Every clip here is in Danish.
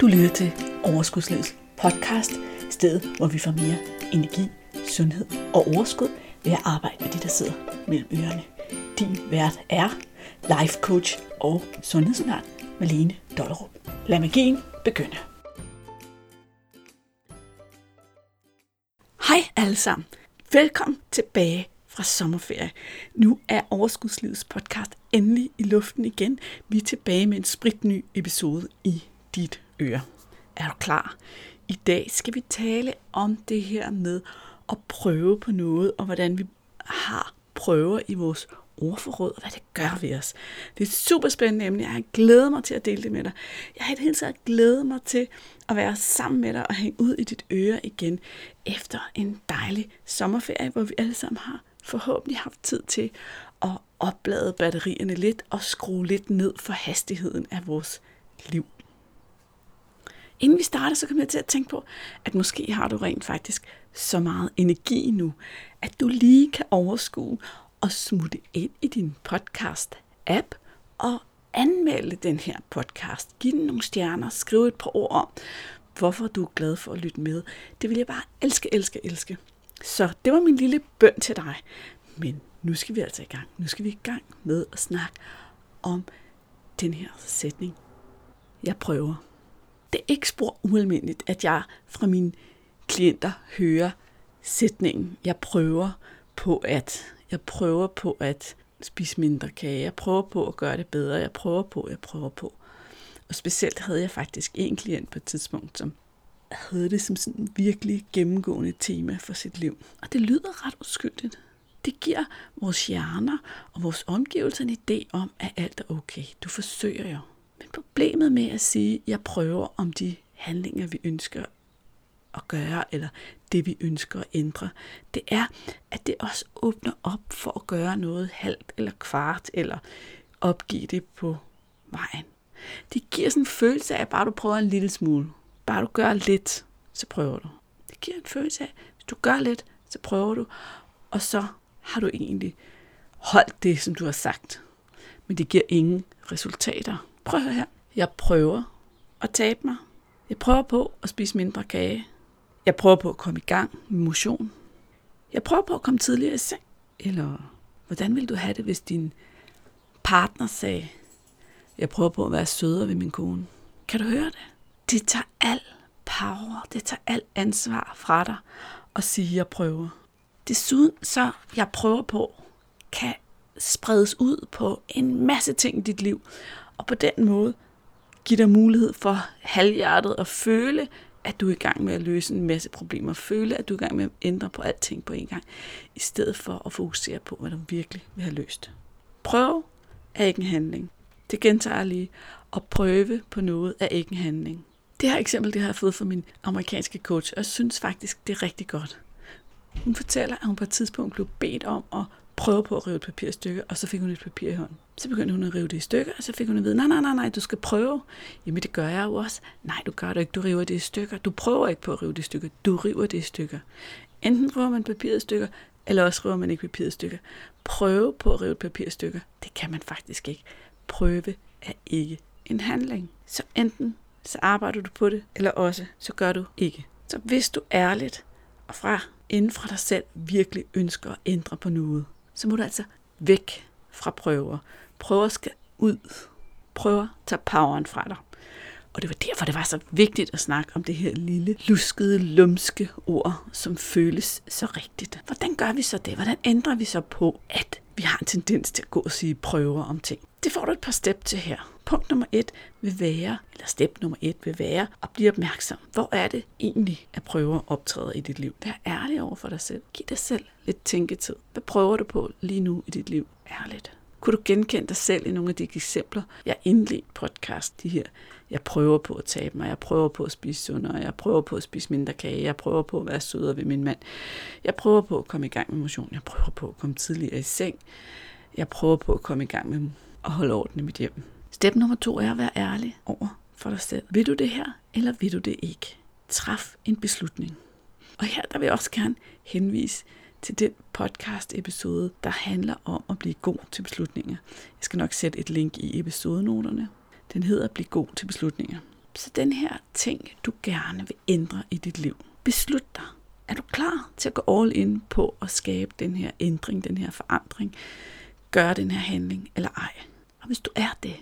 Du lytter til Overskudslivets podcast, stedet hvor vi får mere energi, sundhed og overskud ved at arbejde med de, der sidder mellem ørerne. Din vært er life coach og sundhedsundern Malene Dollerup. Lad magien begynde. Hej alle sammen. Velkommen tilbage fra sommerferie. Nu er Overskudslivets podcast endelig i luften igen. Vi er tilbage med en spritny episode i dit øre. Er du klar? I dag skal vi tale om det her med at prøve på noget, og hvordan vi har prøver i vores ordforråd, og hvad det gør ved os. Det er et super spændende emne. Jeg glæder mig til at dele det med dig. Jeg har i det hele taget glædet mig til at være sammen med dig og hænge ud i dit øre igen efter en dejlig sommerferie, hvor vi alle sammen har forhåbentlig haft tid til at oplade batterierne lidt og skrue lidt ned for hastigheden af vores liv. Inden vi starter, så kommer jeg til at tænke på, at måske har du rent faktisk så meget energi nu, at du lige kan overskue og smutte ind i din podcast-app og anmelde den her podcast. Giv den nogle stjerner, skriv et par ord om, hvorfor du er glad for at lytte med. Det vil jeg bare elske, elske, elske. Så det var min lille bøn til dig. Men nu skal vi altså i gang. Nu skal vi i gang med at snakke om den her sætning. Jeg prøver. Det er ikke spor ualmindeligt, at jeg fra mine klienter hører sætningen, jeg prøver på at, jeg prøver på at spise mindre kage, jeg prøver på at gøre det bedre, jeg prøver på, jeg prøver på. Og specielt havde jeg faktisk en klient på et tidspunkt, som havde det som sådan en virkelig gennemgående tema for sit liv. Og det lyder ret uskyldigt. Det giver vores hjerner og vores omgivelser en idé om, at alt er okay. Du forsøger jo. Men problemet med at sige, at jeg prøver om de handlinger, vi ønsker at gøre, eller det, vi ønsker at ændre, det er, at det også åbner op for at gøre noget halvt eller kvart, eller opgive det på vejen. Det giver sådan en følelse af, at bare du prøver en lille smule, bare du gør lidt, så prøver du. Det giver en følelse af, at hvis du gør lidt, så prøver du, og så har du egentlig holdt det, som du har sagt. Men det giver ingen resultater. Prøv her. Jeg prøver at tabe mig. Jeg prøver på at spise mindre kage. Jeg prøver på at komme i gang med motion. Jeg prøver på at komme tidligere i seng. Eller hvordan vil du have det, hvis din partner sagde, jeg prøver på at være sødere ved min kone. Kan du høre det? Det tager al power, det tager al ansvar fra dig at sige, jeg prøver. Desuden så, jeg prøver på, kan spredes ud på en masse ting i dit liv. Og på den måde give dig mulighed for halvhjertet at føle, at du er i gang med at løse en masse problemer. Føle, at du er i gang med at ændre på alting på en gang, i stedet for at fokusere på, hvad du virkelig vil have løst. Prøv er ikke en handling. Det gentager jeg lige. At prøve på noget er ikke en handling. Det her eksempel, det har jeg fået fra min amerikanske coach, og jeg synes faktisk, det er rigtig godt. Hun fortæller, at hun på et tidspunkt blev bedt om at prøve på at rive et papir i stykker, og så fik hun et papir i hånden. Så begyndte hun at rive det i stykker, og så fik hun at vide, nej, nej, nej, nej, du skal prøve. Jamen, det gør jeg jo også. Nej, du gør det ikke, du river det i stykker. Du prøver ikke på at rive det i stykker, du river det i stykker. Enten river man papiret i stykker, eller også river man ikke papiret i stykker. Prøve på at rive et papir i stykker, det kan man faktisk ikke. Prøve er ikke en handling. Så enten så arbejder du på det, eller også så gør du ikke. Så hvis du ærligt og fra inden fra dig selv virkelig ønsker at ændre på noget, så må du altså væk fra prøver. Prøver skal ud. Prøver tager poweren fra dig. Og det var derfor, det var så vigtigt at snakke om det her lille, luskede, lumske ord, som føles så rigtigt. Hvordan gør vi så det? Hvordan ændrer vi så på, at vi har en tendens til at gå og sige prøver om ting? Det får du et par step til her. Punkt nummer et vil være, eller step nummer et vil være, at blive opmærksom. Hvor er det egentlig, at prøver optræder i dit liv? Vær ærlig over for dig selv. Giv dig selv lidt tænketid. Hvad prøver du på lige nu i dit liv? Ærligt. Kunne du genkende dig selv i nogle af de eksempler, jeg indledt podcast, de her, jeg prøver på at tabe mig, jeg prøver på at spise sundere, jeg prøver på at spise mindre kage, jeg prøver på at være sødere ved min mand, jeg prøver på at komme i gang med motion, jeg prøver på at komme tidligere i seng, jeg prøver på at komme i gang med at holde orden i mit hjem. Step nummer to er at være ærlig over for dig selv. Vil du det her, eller vil du det ikke? Træf en beslutning. Og her der vil jeg også gerne henvise til den podcast episode, der handler om at blive god til beslutninger. Jeg skal nok sætte et link i episodenoterne. Den hedder Bliv god til beslutninger. Så den her ting, du gerne vil ændre i dit liv, beslut dig. Er du klar til at gå all in på at skabe den her ændring, den her forandring? Gøre den her handling eller ej? Og hvis du er det,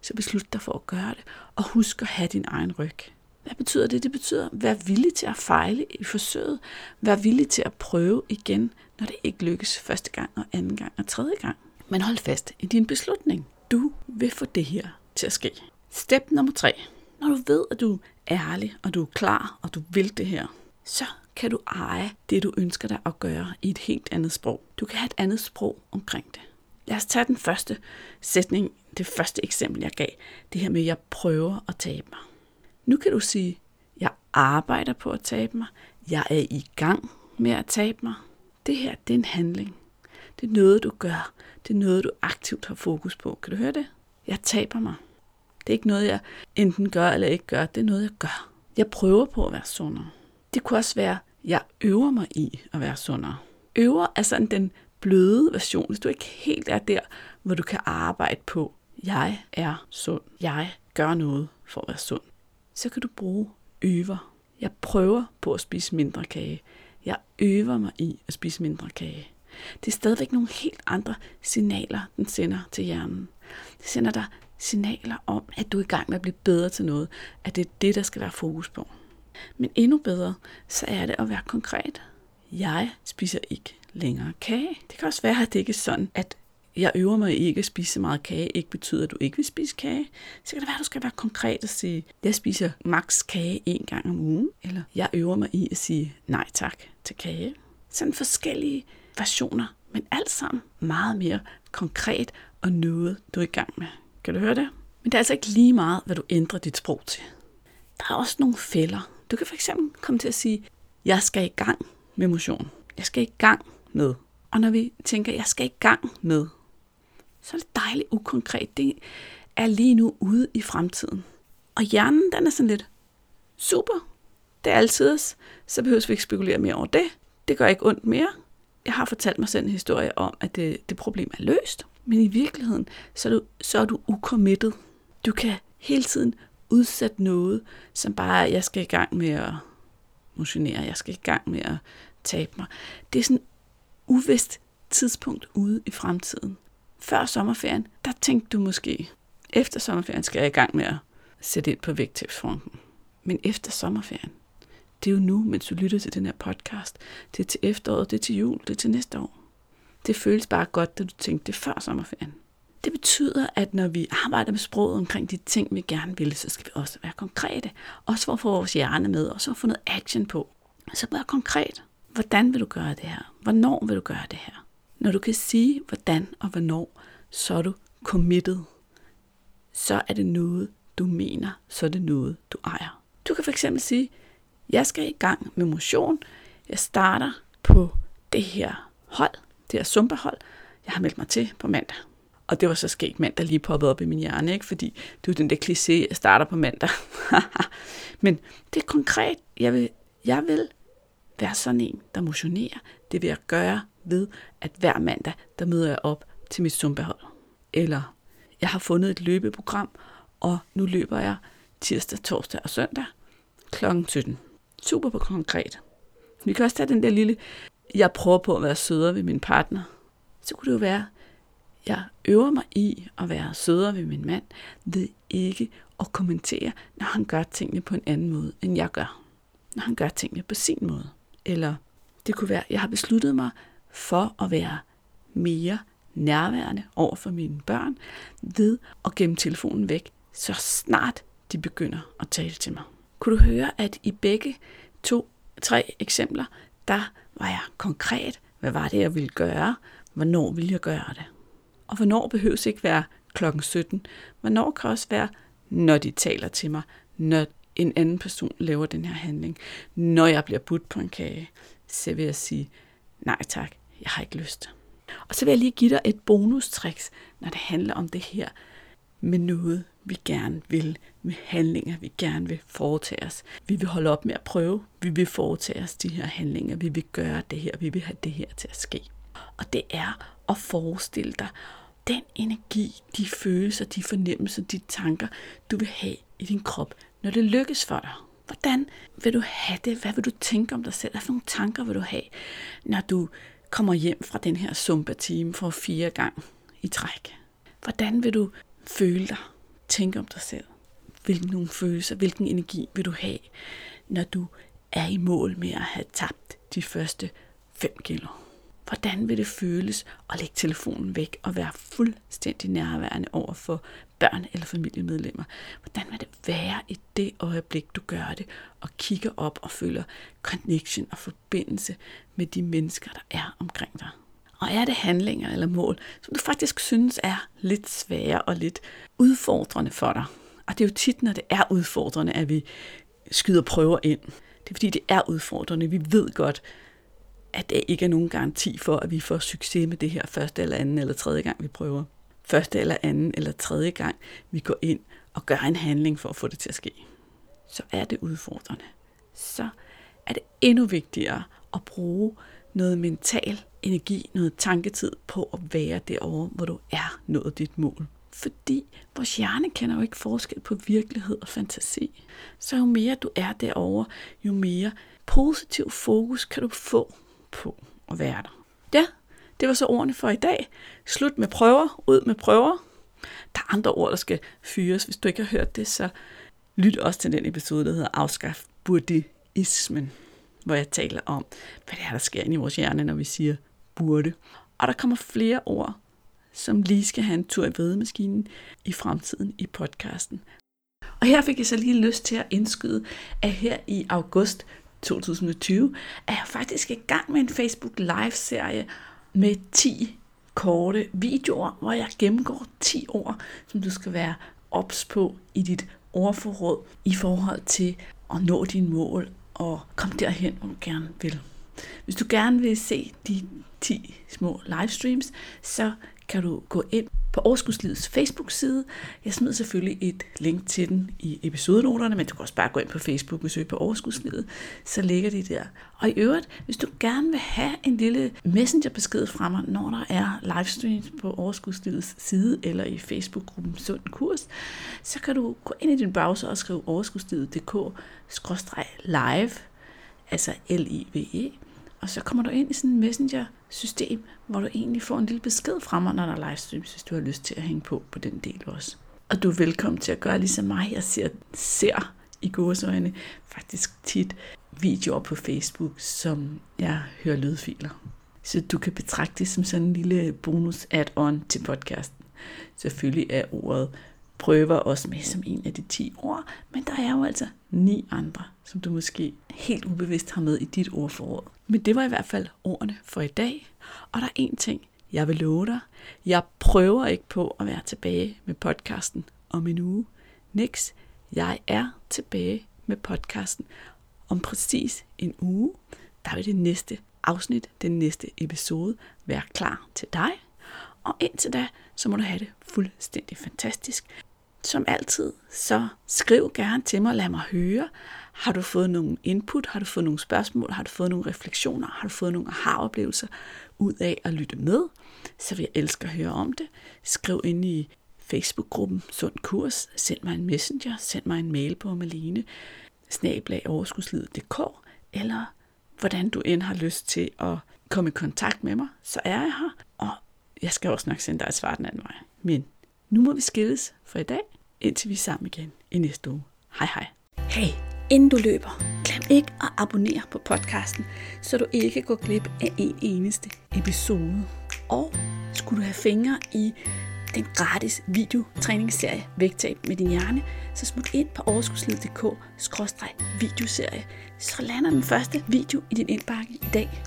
så beslut dig for at gøre det. Og husk at have din egen ryg. Hvad betyder det? Det betyder, at være villig til at fejle i forsøget. Vær villig til at prøve igen, når det ikke lykkes første gang og anden gang og tredje gang. Men hold fast i din beslutning. Du vil få det her til at ske. Step nummer tre. Når du ved, at du er ærlig, og du er klar, og du vil det her, så kan du eje det, du ønsker dig at gøre i et helt andet sprog. Du kan have et andet sprog omkring det. Lad os tage den første sætning, det første eksempel, jeg gav. Det her med, at jeg prøver at tabe mig. Nu kan du sige, jeg arbejder på at tabe mig. Jeg er i gang med at tabe mig. Det her, det er en handling. Det er noget, du gør. Det er noget, du aktivt har fokus på. Kan du høre det? Jeg taber mig. Det er ikke noget, jeg enten gør eller ikke gør. Det er noget, jeg gør. Jeg prøver på at være sundere. Det kunne også være, jeg øver mig i at være sundere. Øver er sådan den bløde version, hvis du ikke helt er der, hvor du kan arbejde på, jeg er sund. Jeg gør noget for at være sund. Så kan du bruge øver. Jeg prøver på at spise mindre kage. Jeg øver mig i at spise mindre kage. Det er stadigvæk nogle helt andre signaler, den sender til hjernen. Det sender dig signaler om, at du er i gang med at blive bedre til noget, at det er det, der skal være fokus på. Men endnu bedre, så er det at være konkret. Jeg spiser ikke længere kage. Det kan også være, at det ikke er sådan, at jeg øver mig ikke at spise så meget kage, ikke betyder, at du ikke vil spise kage. Så kan det være, at du skal være konkret og sige, jeg spiser maks kage en gang om ugen, eller jeg øver mig i at sige nej tak til kage. Sådan forskellige versioner, men alt sammen meget mere konkret og noget, du er i gang med. Kan du høre det? Men det er altså ikke lige meget, hvad du ændrer dit sprog til. Der er også nogle fælder. Du kan fx komme til at sige, jeg skal i gang med motion. Jeg skal i gang med. Og når vi tænker, jeg skal i gang med, så er det dejligt ukonkret. Det er lige nu ude i fremtiden. Og hjernen, den er sådan lidt, super, det er altid så behøver vi ikke spekulere mere over det. Det gør ikke ondt mere. Jeg har fortalt mig selv en historie om, at det, det problem er løst. Men i virkeligheden, så er du, så er du ukommittet. Du kan hele tiden udsætte noget, som bare, jeg skal i gang med at motionere, jeg skal i gang med at tabe mig. Det er sådan et uvist tidspunkt ude i fremtiden. Før sommerferien, der tænkte du måske, efter sommerferien skal jeg i gang med at sætte ind på vægttabsfronten. Men efter sommerferien, det er jo nu, mens du lytter til den her podcast. Det er til efteråret, det er til jul, det er til næste år. Det føles bare godt, da du tænkte det før sommerferien. Det betyder, at når vi arbejder med sproget omkring de ting, vi gerne vil, så skal vi også være konkrete. Også for at få vores hjerne med, og så at få noget action på. Så vær konkret. Hvordan vil du gøre det her? Hvornår vil du gøre det her? Når du kan sige, hvordan og hvornår, så er du committed. Så er det noget, du mener. Så er det noget, du ejer. Du kan fx sige, jeg skal i gang med motion. Jeg starter på det her hold, det her Zumba-hold, jeg har meldt mig til på mandag. Og det var så sket mandag lige poppet op i min hjerne, ikke? fordi det er jo den der kliché, jeg starter på mandag. Men det er konkret. Jeg vil, jeg vil være sådan en, der motionerer. Det vil jeg gøre ved, at hver mandag, der møder jeg op til mit Zumba-hold. Eller jeg har fundet et løbeprogram, og nu løber jeg tirsdag, torsdag og søndag kl. 17. Super på konkret. Vi kan også tage den der lille, jeg prøver på at være sødere ved min partner. Så kunne det jo være, jeg øver mig i at være sødere ved min mand, ved ikke at kommentere, når han gør tingene på en anden måde, end jeg gør. Når han gør tingene på sin måde. Eller det kunne være, jeg har besluttet mig for at være mere nærværende over for mine børn, ved at gemme telefonen væk, så snart de begynder at tale til mig. Kunne du høre, at i begge to, tre eksempler, der var jeg konkret, hvad var det, jeg ville gøre, hvornår ville jeg gøre det. Og hvornår behøves ikke være klokken 17. Hvornår kan også være, når de taler til mig, når en anden person laver den her handling. Når jeg bliver budt på en kage, så vil jeg sige, nej tak, jeg har ikke lyst. Og så vil jeg lige give dig et bonustricks, når det handler om det her med noget, vi gerne vil, med handlinger, vi gerne vil foretage os. Vi vil holde op med at prøve, vi vil foretage os de her handlinger, vi vil gøre det her, vi vil have det her til at ske. Og det er at forestille dig den energi, de følelser, de fornemmelser, de tanker, du vil have i din krop, når det lykkes for dig? Hvordan vil du have det? Hvad vil du tænke om dig selv? Hvad for nogle tanker vil du have, når du kommer hjem fra den her Zumba-time for fire gang i træk? Hvordan vil du føle dig? Tænke om dig selv? Hvilken nogle følelser, hvilken energi vil du have, når du er i mål med at have tabt de første 5 kilo? Hvordan vil det føles at lægge telefonen væk og være fuldstændig nærværende over for børn eller familiemedlemmer? Hvordan vil det være i det øjeblik, du gør det, og kigger op og føler connection og forbindelse med de mennesker, der er omkring dig? Og er det handlinger eller mål, som du faktisk synes er lidt svære og lidt udfordrende for dig? Og det er jo tit, når det er udfordrende, at vi skyder prøver ind. Det er fordi, det er udfordrende. Vi ved godt, at der ikke er nogen garanti for, at vi får succes med det her første eller anden eller tredje gang, vi prøver. Første eller anden eller tredje gang, vi går ind og gør en handling for at få det til at ske. Så er det udfordrende. Så er det endnu vigtigere at bruge noget mental energi, noget tanketid på at være derovre, hvor du er nået dit mål. Fordi vores hjerne kender jo ikke forskel på virkelighed og fantasi. Så jo mere du er derovre, jo mere positiv fokus kan du få på at være der. Ja, det var så ordene for i dag. Slut med prøver, ud med prøver. Der er andre ord, der skal fyres. Hvis du ikke har hørt det, så lyt også til den episode, der hedder Afskaf buddhismen, hvor jeg taler om, hvad det er, der sker i vores hjerne, når vi siger burde. Og der kommer flere ord, som lige skal have en tur i vedemaskinen i fremtiden i podcasten. Og her fik jeg så lige lyst til at indskyde, at her i august 2020 er jeg faktisk i gang med en Facebook Live-serie med 10 korte videoer, hvor jeg gennemgår 10 ord, som du skal være ops på i dit ordforråd i forhold til at nå dine mål og komme derhen, hvor du gerne vil. Hvis du gerne vil se de 10 små livestreams, så kan du gå ind på Overskudslivets Facebook-side. Jeg smider selvfølgelig et link til den i episodenoterne, men du kan også bare gå ind på Facebook og søge på Overskudslivet, så ligger de der. Og i øvrigt, hvis du gerne vil have en lille messengerbesked fra mig, når der er livestreams på Overskudslivets side eller i Facebook-gruppen Sund Kurs, så kan du gå ind i din browser og skrive overskudslivet.dk-live, altså L-I-V-E, og så kommer du ind i sådan en messenger-system, hvor du egentlig får en lille besked fra mig, når der er livestreams, hvis du har lyst til at hænge på på den del også. Og du er velkommen til at gøre ligesom mig. Jeg ser, ser i gåsøjne faktisk tit videoer på Facebook, som jeg hører lydfiler. Så du kan betragte det som sådan en lille bonus add-on til podcasten. Selvfølgelig er ordet prøver også med som en af de 10 ord, men der er jo altså ni andre, som du måske helt ubevidst har med i dit ordforråd. Men det var i hvert fald ordene for i dag. Og der er en ting, jeg vil love dig. Jeg prøver ikke på at være tilbage med podcasten om en uge. Niks, jeg er tilbage med podcasten om præcis en uge. Der vil det næste afsnit, den næste episode, være klar til dig. Og indtil da, så må du have det fuldstændig fantastisk som altid, så skriv gerne til mig, lad mig høre. Har du fået nogle input? Har du fået nogle spørgsmål? Har du fået nogle refleksioner? Har du fået nogle aha-oplevelser ud af at lytte med? Så vil jeg elske at høre om det. Skriv ind i Facebook-gruppen Sund Kurs. Send mig en messenger. Send mig en mail på Malene eller hvordan du end har lyst til at komme i kontakt med mig, så er jeg her. Og jeg skal også nok sende dig et svar den anden vej. Men nu må vi skilles for i dag, indtil vi er sammen igen i næste uge. Hej hej. Hey, inden du løber, glem ikke at abonnere på podcasten, så du ikke går glip af en eneste episode. Og skulle du have fingre i den gratis videotræningsserie Vægtab med din hjerne, så smut ind på overskudsliddk videoserie så lander den første video i din indbakke i dag.